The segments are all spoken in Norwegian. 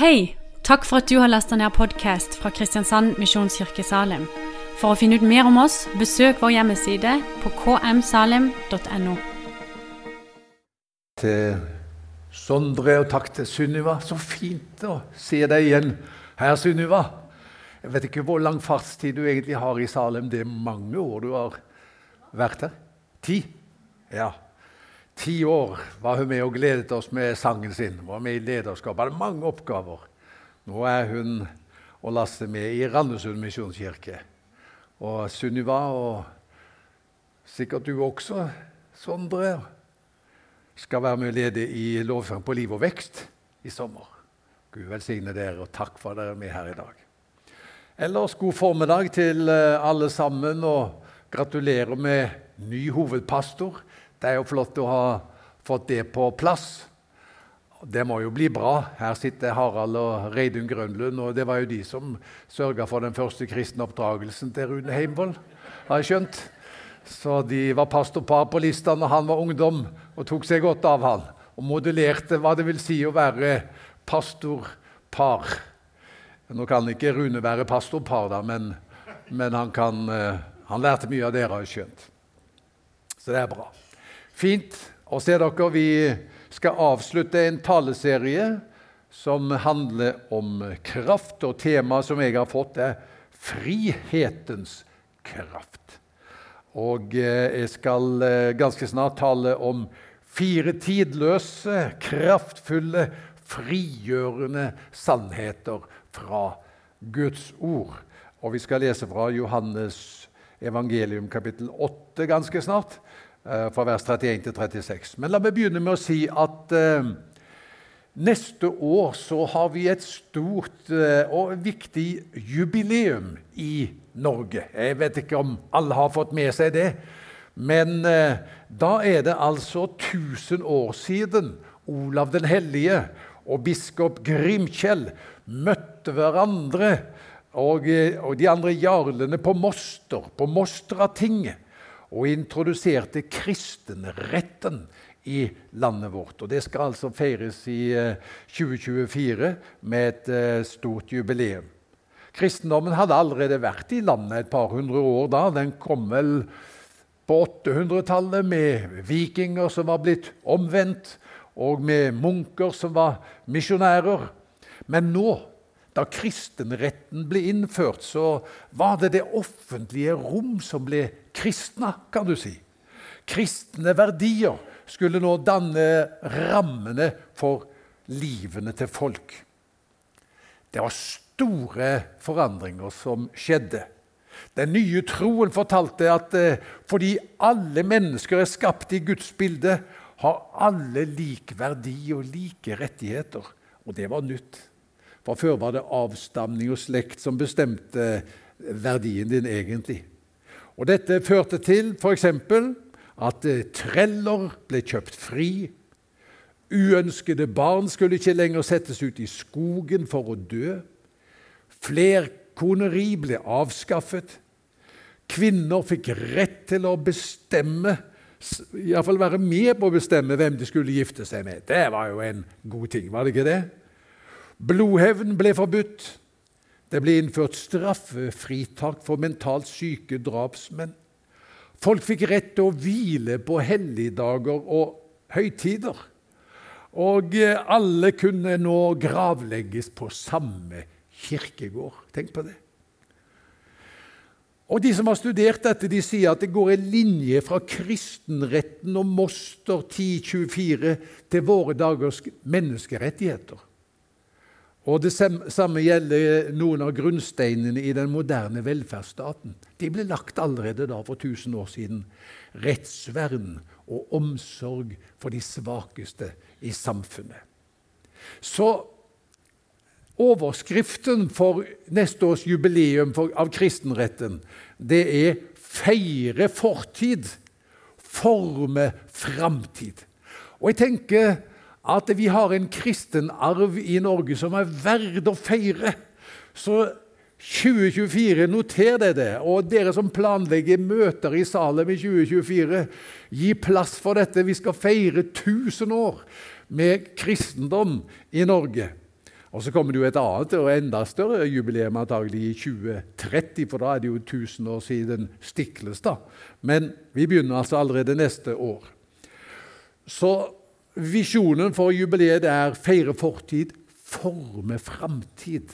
Hei! Takk for at du har lasta ned podkast fra Kristiansand Misjonskirke Salim. For å finne ut mer om oss, besøk vår hjemmeside på kmsalim.no. Til Sondre og takk til Sunniva. Så fint å se deg igjen her, Sunniva. Jeg vet ikke hvor lang fartstid du egentlig har i Salem. Det er mange år du har vært her. Ti? Ja. Ti år var hun med og gledet oss med sangen sin. Var med i lederskap. Hadde mange oppgaver. Nå er hun og Lasse med i Randesund misjonskirke. Og Sunniva, og sikkert du også, Sondre, skal være med og lede i lovsang på liv og vekst i sommer. Gud velsigne dere, og takk for at dere er med her i dag. Ellers god formiddag til eh, alle sammen, og gratulerer med ny hovedpastor. Det er jo flott å ha fått det på plass. Det må jo bli bra. Her sitter Harald og Reidun Grønlund, og det var jo de som sørga for den første kristne oppdragelsen til Rune Heimvoll, har jeg skjønt. Så de var pastorpar på lista når han var ungdom, og tok seg godt av han. Og modellerte hva det vil si å være pastorpar. Nå kan ikke Rune være pastorpar, da, men, men han, kan, eh, han lærte mye av dere, har jeg skjønt. Så det er bra. Fint å se dere. Vi skal avslutte en taleserie som handler om kraft, og temaet som jeg har fått, er frihetens kraft. Og eh, jeg skal eh, ganske snart tale om fire tidløse, kraftfulle, frigjørende sannheter fra Guds ord. Og vi skal lese fra Johannes evangelium kapittel 8 ganske snart. Eh, fra vers 31 til 36. Men la meg begynne med å si at eh, neste år så har vi et stort eh, og viktig jubileum i Norge. Jeg vet ikke om alle har fått med seg det. Men da er det altså 1000 år siden Olav den hellige og biskop Grimkjell møtte hverandre og, og de andre jarlene på Moster, på Mostratinget og introduserte kristenretten i landet vårt. Og Det skal altså feires i 2024 eh, med et eh, stort jubileum. Kristendommen hadde allerede vært i landet et par hundre år da. Den kom vel på 800-tallet med vikinger som var blitt omvendt, og med munker som var misjonærer. Men nå da kristenretten ble innført, så var det det offentlige rom som ble kristna, kan du si. Kristne verdier skulle nå danne rammene for livene til folk. Det var store forandringer som skjedde. Den nye troen fortalte at eh, fordi alle mennesker er skapt i Guds bilde, har alle lik verdi og like rettigheter. Og det var nytt. For før var det avstamning og slekt som bestemte verdien din egentlig. Og Dette førte til f.eks. at eh, treller ble kjøpt fri. Uønskede barn skulle ikke lenger settes ut i skogen for å dø. Flerkoneri ble avskaffet. Kvinner fikk rett til å bestemme, iallfall være med på å bestemme hvem de skulle gifte seg med. Det var jo en god ting, var det ikke det? Blodhevn ble forbudt. Det ble innført straffefritak for mentalt syke drapsmenn. Folk fikk rett til å hvile på helligdager og høytider. Og eh, alle kunne nå gravlegges på samme kirkegård. Tenk på det. Og De som har studert dette, de sier at det går en linje fra kristenretten og Moster 1024 til våre dagers menneskerettigheter. Og Det samme gjelder noen av grunnsteinene i den moderne velferdsstaten. De ble lagt allerede da for 1000 år siden. Rettsvern og omsorg for de svakeste i samfunnet. Så overskriften for neste års jubileum av kristenretten det er 'feire fortid, forme framtid'. Og jeg tenker at vi har en kristenarv i Norge som er verd å feire. Så 2024, noter dere det. Og dere som planlegger møter i Salem i 2024, gi plass for dette. Vi skal feire 1000 år med kristendom i Norge. Og Så kommer det jo et annet og enda større jubileum antagelig i 2030, for da er det jo 1000 år siden Stiklestad. Men vi begynner altså allerede neste år. Så visjonen for jubileet er feire fortid, forme framtid.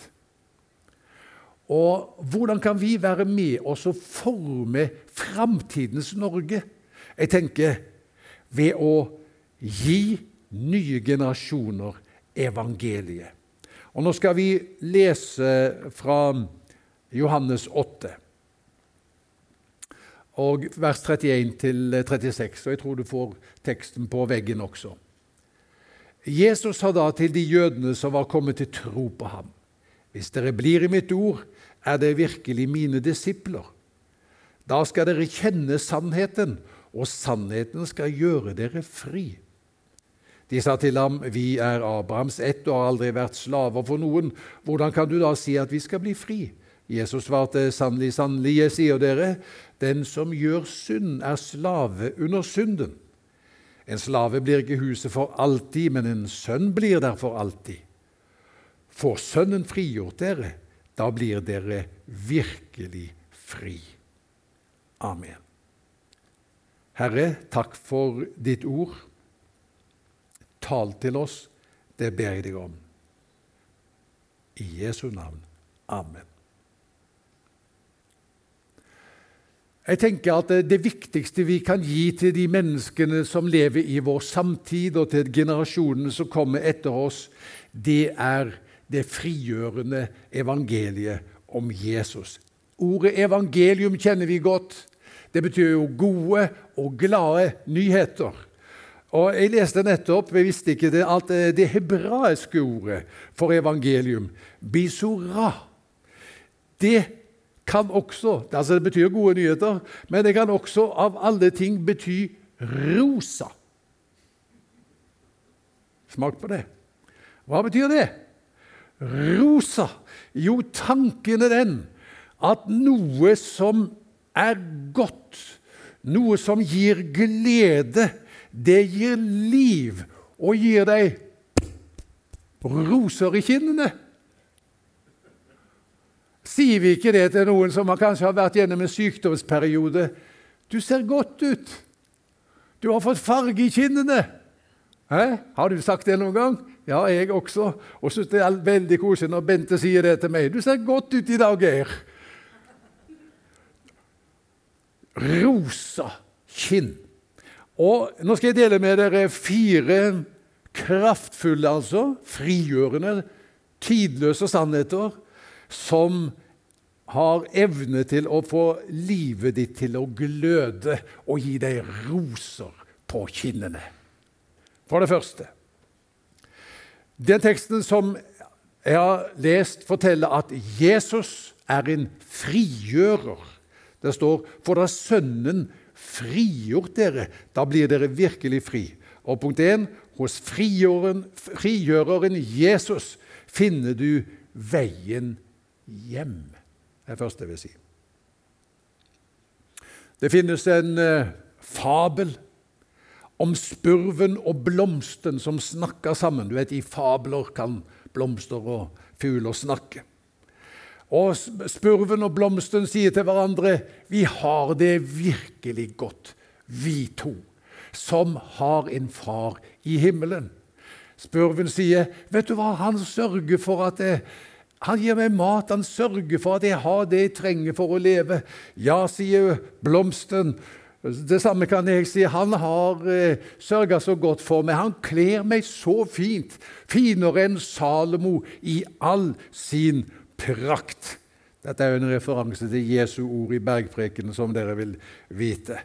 Og hvordan kan vi være med oss og forme framtidens Norge? Jeg tenker ved å gi nye generasjoner evangeliet. Og Nå skal vi lese fra Johannes 8, og vers 31 til 36. og Jeg tror du får teksten på veggen også. Jesus sa da til de jødene som var kommet til tro på ham.: Hvis dere blir i mitt ord, er dere virkelig mine disipler. Da skal dere kjenne sannheten, og sannheten skal gjøre dere fri. De sa til ham, 'Vi er Abrahams ett og har aldri vært slaver for noen.' 'Hvordan kan du da si at vi skal bli fri?' Jesus svarte, 'Sannelig, sannelig, jeg sier dere, den som gjør synd, er slave under synden.' En slave blir ikke huset for alltid, men en sønn blir der for alltid. Får Sønnen frigjort dere, da blir dere virkelig fri. Amen. Herre, takk for ditt ord. Tal til oss, det ber jeg deg om. I Jesu navn. Amen. Jeg tenker at Det viktigste vi kan gi til de menneskene som lever i vår samtid, og til generasjonene som kommer etter oss, det er det frigjørende evangeliet om Jesus. Ordet evangelium kjenner vi godt. Det betyr jo gode og glade nyheter. Og Jeg leste nettopp jeg visste ikke det, at det hebraiske ordet for evangelium, bisorah, det kan også altså Det betyr gode nyheter, men det kan også av alle ting bety rosa. Smak på det. Hva betyr det? Rosa. Jo, tanken er den at noe som er godt, noe som gir glede, det gir liv og gir deg roser i kinnene. Sier vi ikke det til noen som kanskje har vært gjennom en sykdomsperiode? Du ser godt ut. Du har fått farge i kinnene. Hæ? Har du sagt det noen gang? Ja, jeg også. Og syns det er veldig koselig når Bente sier det til meg. Du ser godt ut i dag, Geir. Rosa kinn. Og Nå skal jeg dele med dere fire kraftfulle, altså, frigjørende, tidløse sannheter som har evne til å få livet ditt til å gløde og gi deg roser på kinnene. For det første Den teksten som jeg har lest, forteller at Jesus er en frigjører. Det står for da Sønnen frigjort dere, da blir dere virkelig fri. Og punkt 1. Hos frigjøren, frigjøreren Jesus finner du veien hjem. Det er det første jeg vil si. Det finnes en eh, fabel om spurven og blomsten som snakker sammen. Du vet, I fabler kan blomster og fugler snakke. Og Spurven og blomsten sier til hverandre vi har det virkelig godt, vi to, som har en far i himmelen. Spurven sier, 'Vet du hva, han sørger for at jeg, han gir meg mat, han sørger for at jeg har det jeg trenger for å leve. Ja, sier blomsten. Det samme kan jeg si. Han har eh, sørga så godt for meg. Han kler meg så fint, finere enn Salomo i all sin prakt. Dette er jo en referanse til Jesu ord i bergprekenen, som dere vil vite.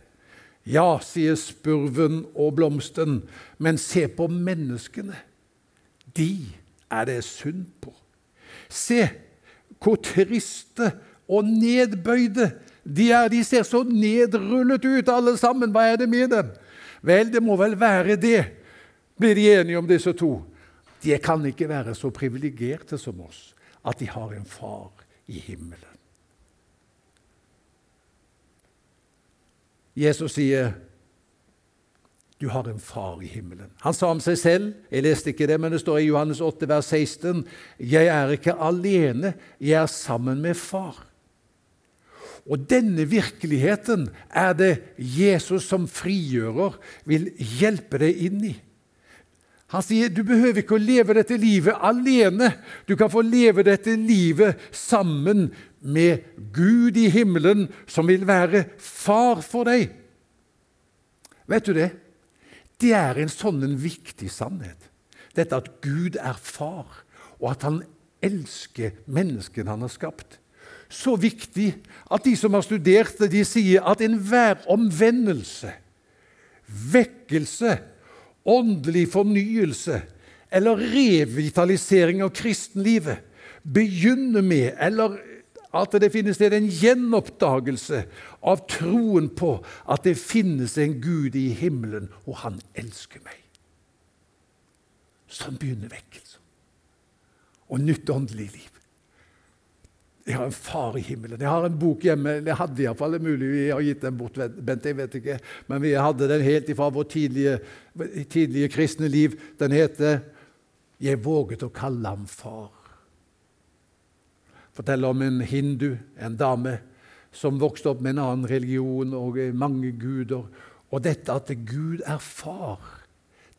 Ja, sier spurven og blomsten, men se på menneskene. De er det synd på. Se hvor triste og nedbøyde de er. De ser så nedrullet ut, alle sammen. Hva er det med dem? Vel, det må vel være det, blir de enige om, disse to. De kan ikke være så privilegerte som oss at de har en far i himmelen. Jesus sier, du har en far i himmelen. Han sa om seg selv, jeg leste ikke det, men det står i Johannes 8, vers 16, 'Jeg er ikke alene, jeg er sammen med Far'. Og denne virkeligheten er det Jesus som frigjører, vil hjelpe deg inn i. Han sier du behøver ikke å leve dette livet alene. Du kan få leve dette livet sammen med Gud i himmelen, som vil være far for deg. Vet du det? Det er en sånn en viktig sannhet. Dette at Gud er far, og at han elsker menneskene han har skapt. Så viktig at de som har studert det, de sier at enhver omvendelse, vekkelse, åndelig fornyelse eller revitalisering av kristenlivet begynner med, eller at det finnes sted en gjenoppdagelse av troen på at det finnes en Gud i himmelen, og han elsker meg. Sånn begynner vekkelsen. Og nytt åndelig liv. Jeg har en far i himmelen. Jeg har en bok hjemme. Det hadde iallfall det mulig vi har gitt den bort, Bent, jeg vet ikke. Men vi hadde den helt ifra vårt tidlige, tidlige kristne liv. Den heter 'Jeg våget å kalle ham far' forteller om en hindu, en dame, som vokste opp med en annen religion og mange guder. Og dette at Gud er far,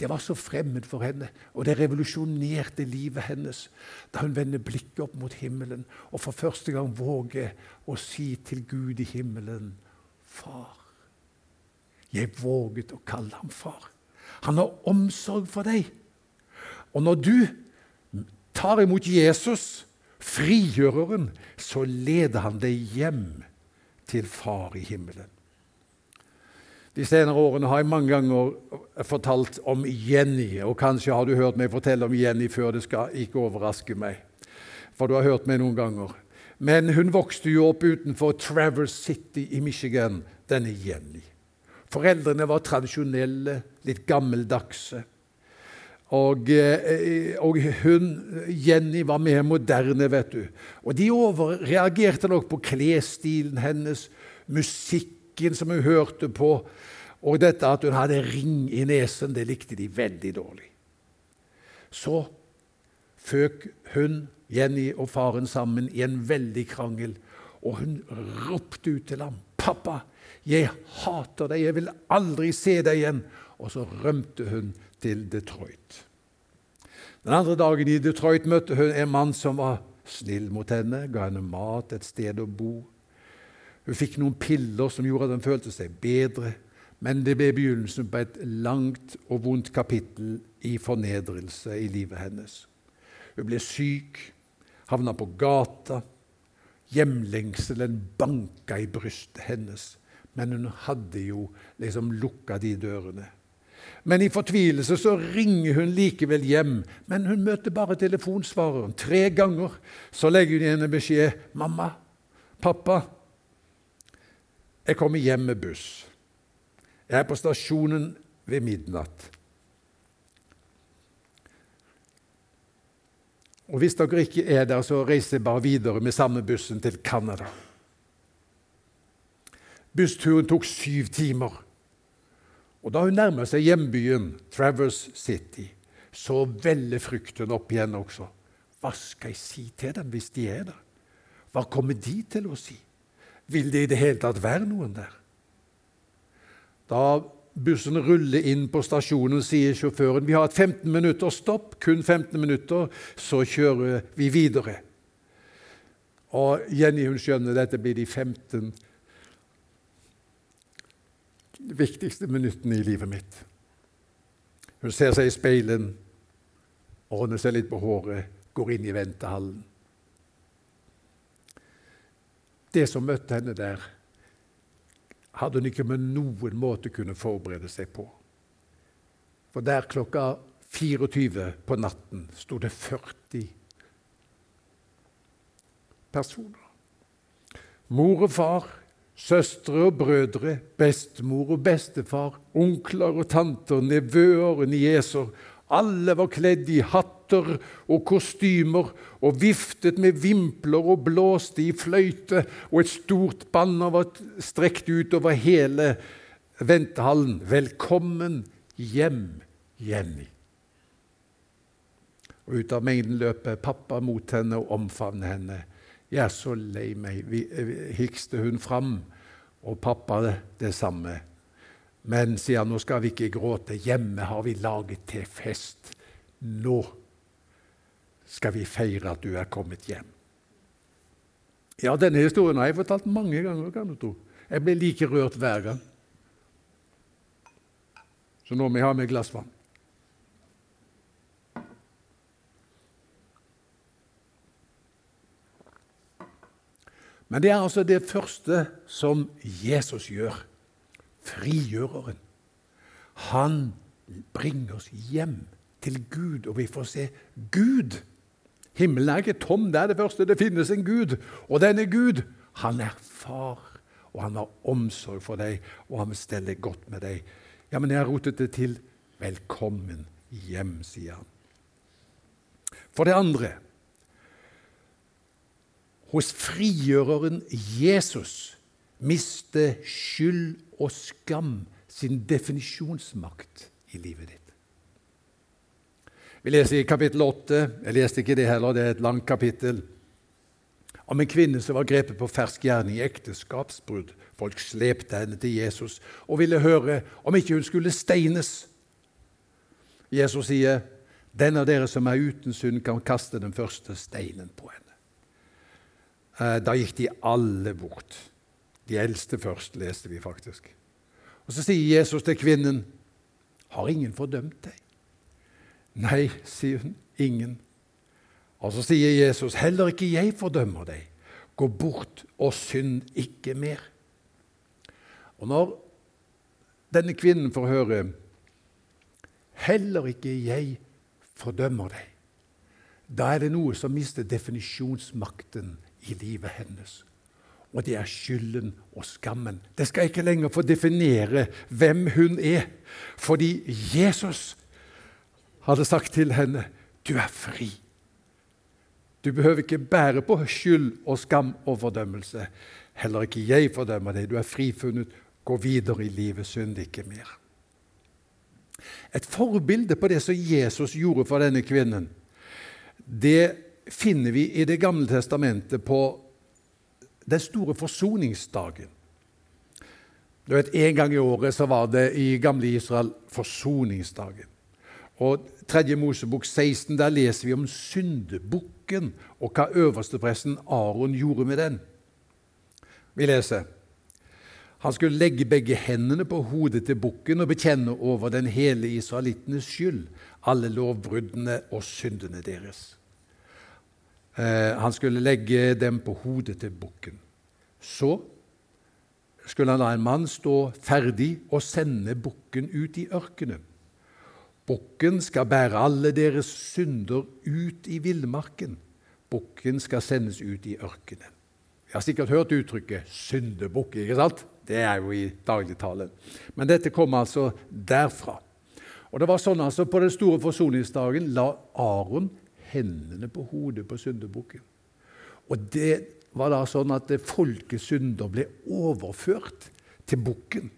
det var så fremmed for henne. Og det revolusjonerte livet hennes da hun vender blikket opp mot himmelen og for første gang våger å si til Gud i himmelen Far. Jeg våget å kalle ham far. Han har omsorg for deg. Og når du tar imot Jesus frigjøreren, så leder han deg hjem til Far i himmelen. De senere årene har jeg mange ganger fortalt om Jenny. og Kanskje har du hørt meg fortelle om Jenny før. Det skal ikke overraske meg, for du har hørt meg noen ganger. Men hun vokste jo opp utenfor Traverse City i Michigan, denne Jenny. Foreldrene var tradisjonelle, litt gammeldagse. Og, eh, og, hun, Jenny var mer moderne, vet du. Og de overreagerte nok på klesstilen hennes, musikken som hun hørte på, og dette at hun hadde ring i nesen, det likte de veldig dårlig. Så føk hun, Jenny og faren sammen i en veldig krangel, og hun ropte ut til ham, 'Pappa, jeg hater deg, jeg vil aldri se deg igjen.' Og så rømte hun til Detroit. Den andre dagen i Detroit møtte hun en mann som var snill mot henne, ga henne mat, et sted å bo. Hun fikk noen piller som gjorde at hun følte seg bedre, men det ble begynnelsen på et langt og vondt kapittel i fornedrelse i livet hennes. Hun ble syk, havna på gata. Hjemlengselen banka i brystet hennes, men hun hadde jo liksom lukka de dørene. Men i fortvilelse så ringer hun likevel hjem. Men hun møter bare telefonsvareren. Tre ganger så legger hun igjen en beskjed. 'Mamma, pappa, jeg kommer hjem med buss. Jeg er på stasjonen ved midnatt.' Og hvis dere ikke er der, så reiser jeg bare videre med samme bussen til Canada. Bussturen tok syv timer. Og Da hun nærmer seg hjembyen, Traverse City, så veller frykten opp igjen også. Hva skal jeg si til dem hvis de er der? Hva kommer de til å si? Vil det i det hele tatt være noen der? Da bussen ruller inn på stasjonen, sier sjåføren vi har et 15 minutter stopp, kun 15 minutter, så kjører vi videre. Og Jenny hun skjønner dette blir de 15 minutter de viktigste minuttene i livet mitt. Hun ser seg i speilet, ordner seg litt på håret, går inn i ventehallen. Det som møtte henne der, hadde hun ikke med noen måte kunne forberede seg på. For der klokka 24 på natten sto det 40 personer. Mor og far Søstre og brødre, bestemor og bestefar, onkler og tanter, nevøer og nieser. Alle var kledd i hatter og kostymer og viftet med vimpler og blåste i fløyte, og et stort banner var strekt ut over hele ventehallen. Velkommen hjem, Jenny. Og ut av mengden løper pappa mot henne og omfavner henne. Jeg er så lei meg, hikste hun fram, og pappa det samme. Men, sier han, nå skal vi ikke gråte. Hjemme har vi laget til fest. Nå skal vi feire at du er kommet hjem. Ja, denne historien har jeg fortalt mange ganger. kan du tro. Jeg blir like rørt hver gang. Så nå må jeg ha med glass vann. Men det er altså det første som Jesus gjør. Frigjøreren. Han bringer oss hjem til Gud, og vi får se Gud. Himmelen er ikke tom, det er det første. Det finnes en Gud. Og denne Gud, han er far, og han har omsorg for deg, og han vil stelle godt med deg. Ja, men jeg har rotet det til. Velkommen hjem, sier han. For det andre hos frigjøreren Jesus miste skyld og skam sin definisjonsmakt i livet ditt. Vi leser i kapittel 8. Jeg leste ikke det heller, det er et langt kapittel. Om en kvinne som var grepet på fersk gjerning i ekteskapsbrudd. Folk slepte henne til Jesus og ville høre om ikke hun skulle steines. Jesus sier, 'Den av dere som er uten synd, kan kaste den første steinen på henne.' Eh, da gikk de alle bort. De eldste først, leste vi faktisk. Og Så sier Jesus til kvinnen, 'Har ingen fordømt deg?' Nei, sier hun, ingen. Og så sier Jesus, heller ikke jeg fordømmer deg. Gå bort og synd ikke mer. Og når denne kvinnen får høre heller ikke jeg fordømmer deg, da er det noe som mister definisjonsmakten i livet hennes. Og det er skylden og skammen. Det skal ikke lenger få definere hvem hun er, fordi Jesus hadde sagt til henne, 'Du er fri'. Du behøver ikke bære på skyld og skam og fordømmelse. Heller ikke jeg fordømmer deg. Du er frifunnet. Gå videre i livet, synd ikke mer. Et forbilde på det som Jesus gjorde for denne kvinnen, det finner vi i Det gamle testamentet på den store forsoningsdagen. Du vet, En gang i året så var det i gamle Israel forsoningsdagen. Og 3. Mosebok 16 der leser vi om syndebukken og hva øverstepresten Aron gjorde med den. Vi leser han skulle legge begge hendene på hodet til bukken og bekjenne over den hele israelittenes skyld alle lovbruddene og syndene deres. Eh, han skulle legge dem på hodet til bukken. Så skulle han la en mann stå ferdig og sende bukken ut i ørkenen. Bukken skal bære alle deres synder ut i villmarken. Bukken skal sendes ut i ørkenen. Vi har sikkert hørt uttrykket 'syndebukk'. ikke sant? Det er jo i dagligtale. Men dette kom altså derfra. Og det var sånn altså På den store forsoningsdagen la Aron hendene på hodet på syndebukken. Og det var da sånn at folkets synder ble overført til bukken.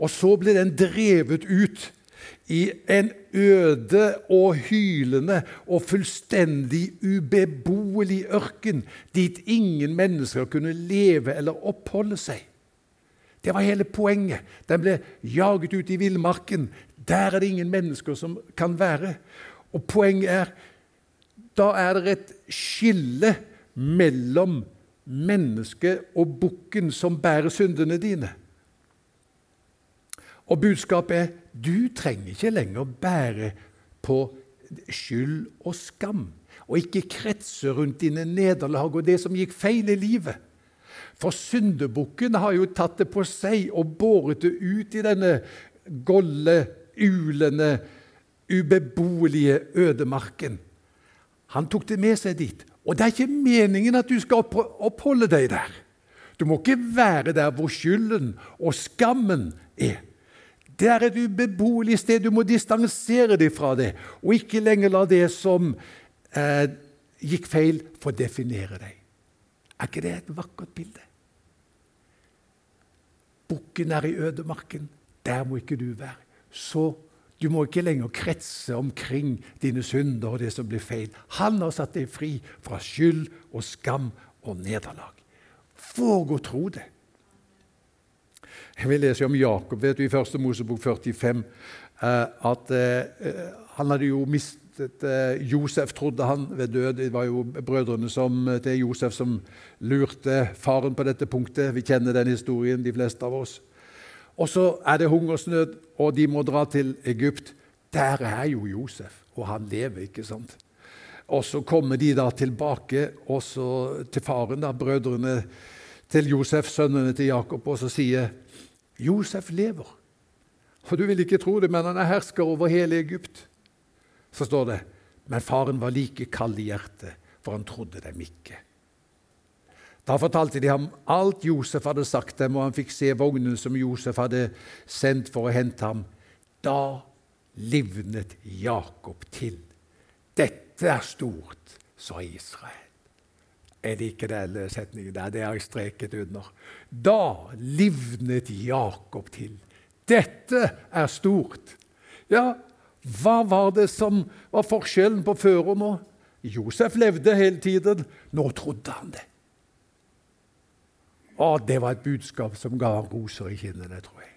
Og så ble den drevet ut i en øde og hylende og fullstendig ubeboelig ørken, dit ingen mennesker kunne leve eller oppholde seg. Det var hele poenget. Den ble jaget ut i villmarken. Der er det ingen mennesker som kan være. Og poenget er da er det et skille mellom mennesket og bukken som bærer syndene dine. Og budskapet er du trenger ikke lenger bære på skyld og skam, og ikke kretse rundt dine nederlag og det som gikk feil i livet. For syndebukken har jo tatt det på seg og båret det ut i denne golde, ulende, ubeboelige ødemarken. Han tok det med seg dit. Og det er ikke meningen at du skal oppholde deg der. Du må ikke være der hvor skylden og skammen er. Det er et ubeboelig sted. Du må distansere deg fra det, og ikke lenger la det som eh, gikk feil, få definere deg. Er ikke det et vakkert bilde? Bukken er i ødemarken. Der må ikke du være. så du må ikke lenger kretse omkring dine synder og det som blir feil. Han har satt deg fri fra skyld og skam og nederlag. Våg å tro det. Vi leser om Jakob vet du, i 1. Mosebok 45 eh, at eh, han hadde jo mistet eh, Josef, trodde han, ved død. Det var jo brødrene som, til Josef som lurte faren på dette punktet. Vi kjenner den historien, de fleste av oss. Og så er det hungersnød, og de må dra til Egypt. Der er jo Josef, og han lever, ikke sant? Og så kommer de da tilbake til faren, da, brødrene til Josef, sønnene til Jakob, og så sier Josef lever. Og du vil ikke tro det, men han er hersker over hele Egypt. Så står det men faren var like kald i hjertet, for han trodde dem ikke. Da fortalte de ham alt Josef hadde sagt dem, og han fikk se vognen som Josef hadde sendt for å hente ham. Da livnet Jakob til. Dette er stort, sa Israel. Er det ikke den setningen der? Det har jeg streket under. Da livnet Jakob til. Dette er stort. Ja, hva var det som var forskjellen på før og nå? Josef levde hele tiden. Nå trodde han det. Å, det var et budskap som ga ham roser i kinnene, tror jeg.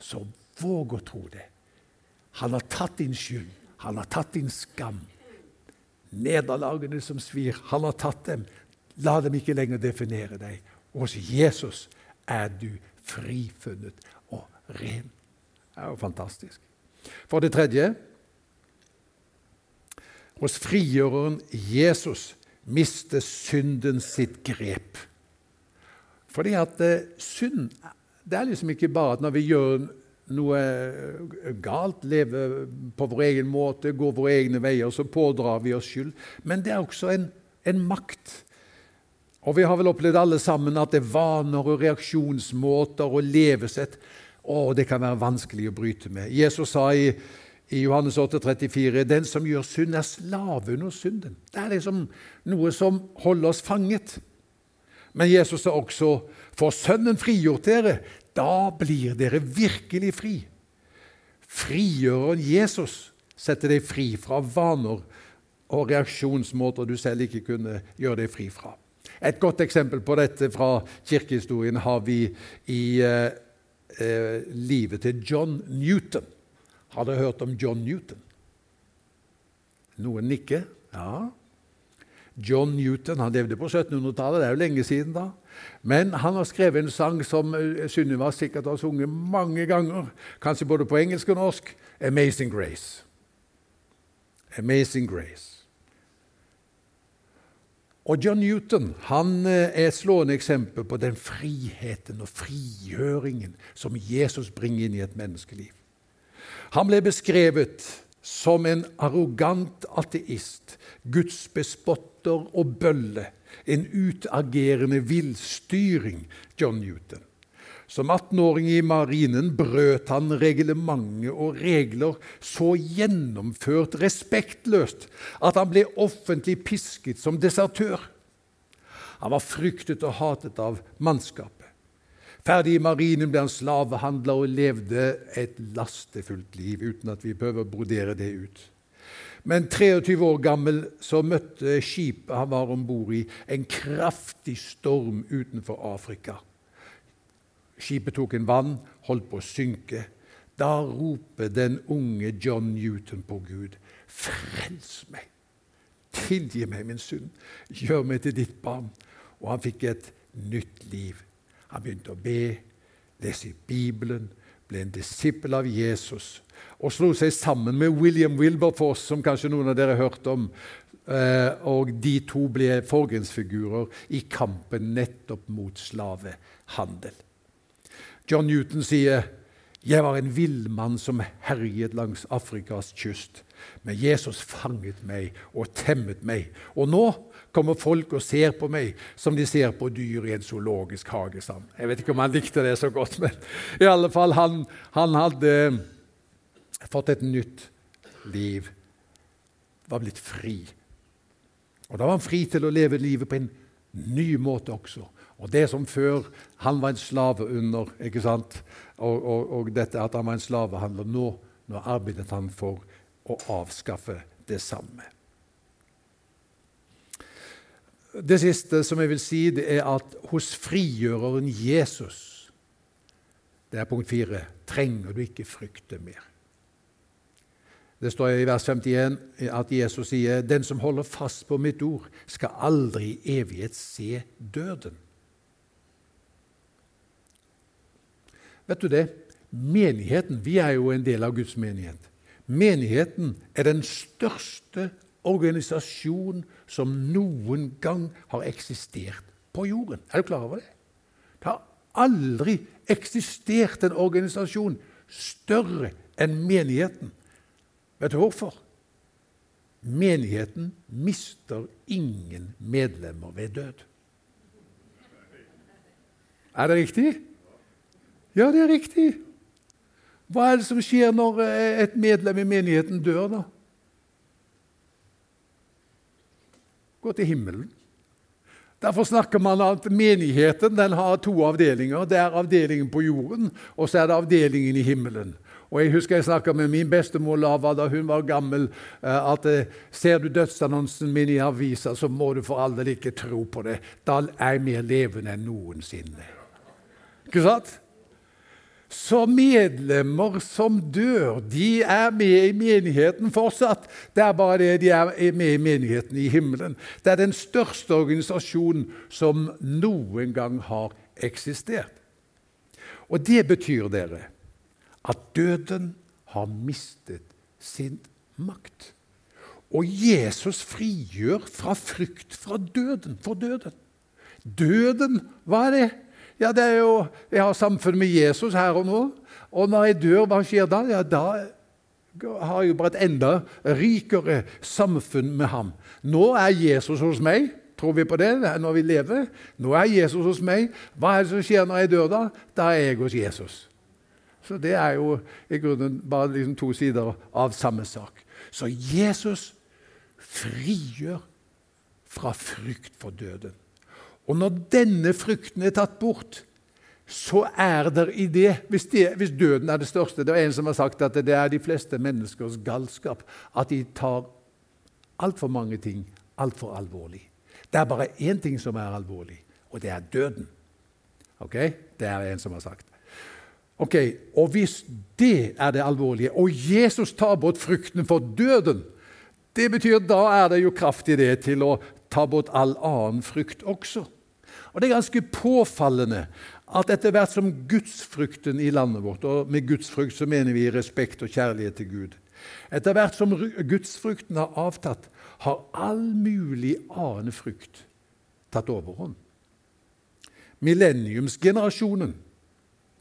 Så våg å tro det. Han har tatt din skyld. Han har tatt din skam. Nederlagene som svir, han har tatt dem. La dem ikke lenger definere deg. Hos Jesus er du frifunnet og ren. Det er jo fantastisk. For det tredje hos frigjøreren Jesus mister synden sitt grep. Fordi at eh, synd det er liksom ikke bare at når vi gjør noe eh, galt, lever på vår egen måte, går våre egne veier, så pådrar vi oss skyld. Men det er også en, en makt. Og vi har vel opplevd alle sammen at det er vaner og reaksjonsmåter og levesett å, det kan være vanskelig å bryte med. Jesus sa i, i Johannes 8, 34, 'Den som gjør synd, er slave under synden'. Det er liksom noe som holder oss fanget. Men Jesus sa også, 'For Sønnen frigjort dere, da blir dere virkelig fri. Frigjøreren Jesus setter deg fri fra vaner og reaksjonsmåter du selv ikke kunne gjøre deg fri fra. Et godt eksempel på dette fra kirkehistorien har vi i eh, eh, livet til John Newton. Har dere hørt om John Newton? Noen nikker? Ja. John Newton han levde på 1700-tallet, det er jo lenge siden da. Men han har skrevet en sang som eh, Sunniva sikkert har sunget mange ganger, kanskje både på engelsk og norsk. 'Amazing Grace'. Amazing Grace. Og John Newton han eh, er et slående eksempel på den friheten og frigjøringen som Jesus bringer inn i et menneskeliv. Han ble beskrevet som en arrogant ateist, gudsbespotter og bølle en utagerende villstyring, John Newton. Som 18-åring i marinen brøt han reglementet og regler så gjennomført respektløst at han ble offentlig pisket som desertør. Han var fryktet og hatet av mannskapet. Ferdig i marinen ble han slavehandler og levde et lastefullt liv, uten at vi behøver å brodere det ut. Men 23 år gammel så møtte skipet han var om bord i, en kraftig storm utenfor Afrika. Skipet tok en vann, holdt på å synke. Da roper den unge John Newton på Gud. Frels meg! Tilgi meg min synd! Gjør meg til ditt barn! Og han fikk et nytt liv. Han begynte å be, lese i Bibelen, ble en disippel av Jesus og slo seg sammen med William Wilberforce, som kanskje noen av dere har hørt om. Eh, og de to ble forgrunnsfigurer i kampen nettopp mot slavehandel. John Newton sier jeg var en villmann som herjet langs Afrikas kyst. Men Jesus fanget meg og temmet meg. Og nå kommer folk og ser på meg som de ser på dyr i en zoologisk hage. Jeg vet ikke om han likte det så godt, men i alle fall, han, han hadde fått et nytt liv, var blitt fri. Og da var han fri til å leve livet på en ny måte også. Og det som før han var en slave under, ikke sant? Og, og, og dette at han var en slavehandler nå, nå arbeidet han for å avskaffe det samme. Det siste som jeg vil si, det er at hos frigjøreren Jesus det er punkt fire trenger du ikke frykte mer. Det står i vers 51 at Jesus sier, 'Den som holder fast på mitt ord, skal aldri i evighet se døden'. Vet du det? Menigheten, Vi er jo en del av Guds menighet. Menigheten er den største organisasjon som noen gang har eksistert på jorden. Er du klar over det? Det har aldri eksistert en organisasjon større enn menigheten. Vet du hvorfor? Menigheten mister ingen medlemmer ved død. Er det riktig? Ja, det er riktig. Hva er det som skjer når eh, et medlem i menigheten dør, da? Gå til himmelen. Derfor snakker man at menigheten har to avdelinger. Det er avdelingen på jorden, og så er det avdelingen i himmelen. Og Jeg husker jeg snakka med min bestemor Lava da hun var gammel. Eh, at eh, Ser du dødsannonsen min i avisa, så må du for all del ikke tro på det. Da er jeg mer levende enn noensinne. Ikke sant? Så medlemmer som dør, de er med i menigheten fortsatt. Det er bare det de er med i menigheten i himmelen. Det er den største organisasjonen som noen gang har eksistert. Og det betyr, dere, at døden har mistet sin makt. Og Jesus frigjør fra frykt fra døden, for døden. Døden, hva er det? Ja, det er jo Jeg har samfunn med Jesus her og nå. Og når jeg dør, hva skjer da? Ja, da har jeg jo bare et enda rikere samfunn med ham. Nå er Jesus hos meg. Tror vi på det når vi lever? Nå er Jesus hos meg. Hva er det som skjer når jeg dør, da? Da er jeg hos Jesus. Så det er jo i grunnen bare liksom to sider av samme sak. Så Jesus frigjør fra frykt for døden. Og når denne frykten er tatt bort, så er det i det hvis, det hvis, døden er det største Det er en som har sagt at det er de fleste menneskers galskap at de tar altfor mange ting altfor alvorlig. Det er bare én ting som er alvorlig, og det er døden. Ok? Det er en som har sagt. Ok, Og hvis det er det alvorlige, og Jesus tar bort frykten for døden, det betyr da er det jo kraft i det til å ta bort all annen frykt også. Og Det er ganske påfallende at etter hvert som gudsfrykten i landet vårt Og med gudsfrykt så mener vi respekt og kjærlighet til Gud. Etter hvert som gudsfrykten har avtatt, har all mulig annen frykt tatt overhånd. Millenniumsgenerasjonen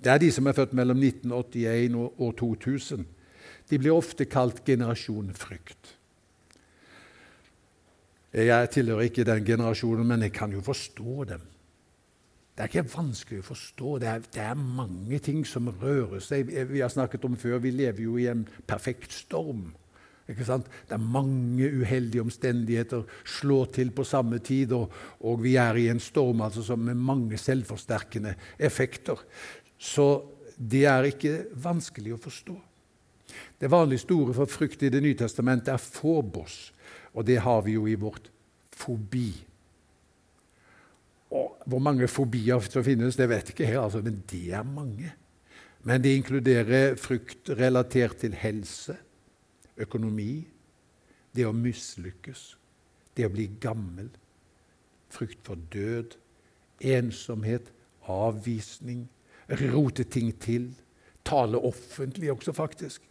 det er de som er født mellom 1981 og år 2000. De blir ofte kalt generasjon frykt. Jeg tilhører ikke den generasjonen, men jeg kan jo forstå dem. Det er ikke vanskelig å forstå. Det er, det er, mange ting som rører seg. Vi har snakket om før, vi lever jo i en perfekt storm. Ikke sant? Det er mange uheldige omstendigheter slår til på samme tid, og, og vi er i en storm altså, med mange selvforsterkende effekter. Så det er ikke vanskelig å forstå. Det vanligste ordet for frykt i Det nye testamentet er forbos, og det har vi jo i vårt fobi. Og hvor mange fobier som finnes, det vet jeg ikke her, altså, men det er mange. Men det inkluderer frykt relatert til helse, økonomi, det å mislykkes, det å bli gammel, frykt for død, ensomhet, avvisning, rote ting til. Tale offentlig også, faktisk.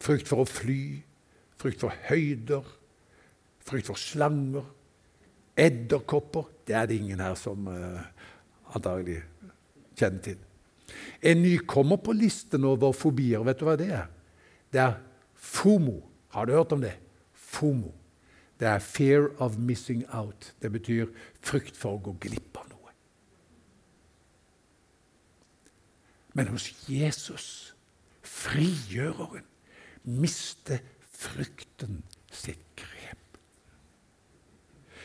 Frykt for å fly, frykt for høyder, frykt for slanger. Edderkopper Det er det ingen her som uh, antagelig kjenner til. En nykommer på listen over fobier, vet du hva det er? Det er FOMO. Har du hørt om det? FOMO. Det er fear of missing out. Det betyr frykt for å gå glipp av noe. Men hos Jesus, frigjøreren, mister frykten sitt.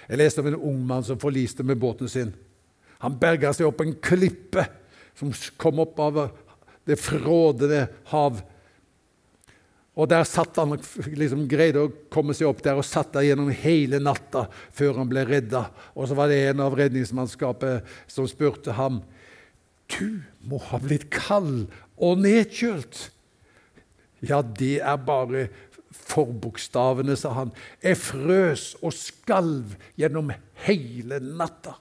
Jeg leste om en ung mann som forliste med båten sin. Han berga seg opp en klippe som kom opp av det frådede hav. Og der satt han liksom greide å komme seg opp der og satt der gjennom hele natta før han ble redda. Og så var det en av redningsmannskapet som spurte ham Du må ha blitt kald og nedkjølt. Ja, det er bare forbokstavene, sa han. Jeg frøs og skalv gjennom hele natta.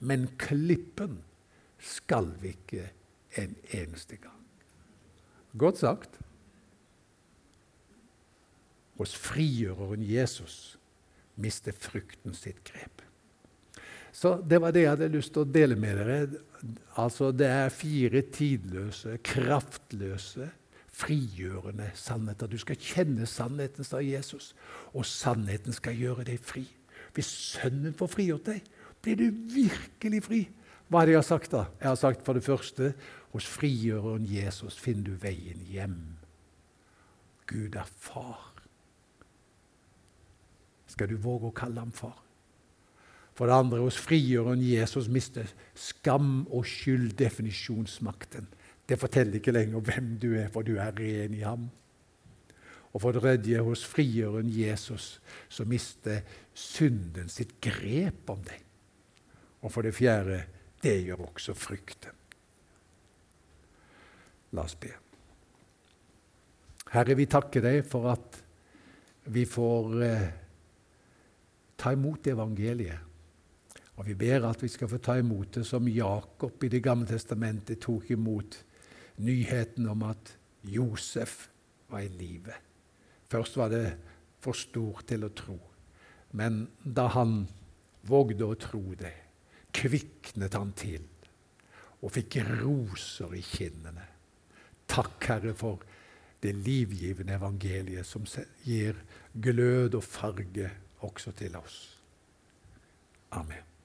Men klippen skalv ikke en eneste gang. Godt sagt. Hos frigjøreren Jesus mister frykten sitt grep. Så Det var det jeg hadde lyst til å dele med dere. Altså, Det er fire tidløse, kraftløse, frigjørende sannheter. Du skal kjenne sannheten, sa Jesus, og sannheten skal gjøre deg fri. Hvis Sønnen får frigjort deg, blir du virkelig fri. Hva er det jeg har sagt, da? Jeg har sagt for det første hos frigjøreren Jesus finner du veien hjem. Gud er far. Skal du våge å kalle ham far? For det andre, hos frigjøreren Jesus mister skam og skyld definisjonsmakten. Det forteller ikke lenger hvem du er, for du er ren i ham. Og for det tredje, hos frigjøren Jesus så mister synden sitt grep om deg. Og for det fjerde, det gjør også frykten. La oss be. Herre, vi takker deg for at vi får eh, ta imot evangeliet. Og vi ber at vi skal få ta imot det som Jakob i Det gamle testamentet tok imot nyheten om at Josef var i live. Først var det for stor til å tro, men da han vågde å tro det, kviknet han til og fikk roser i kinnene. Takk, Herre, for det livgivende evangeliet som gir glød og farge også til oss. Amen.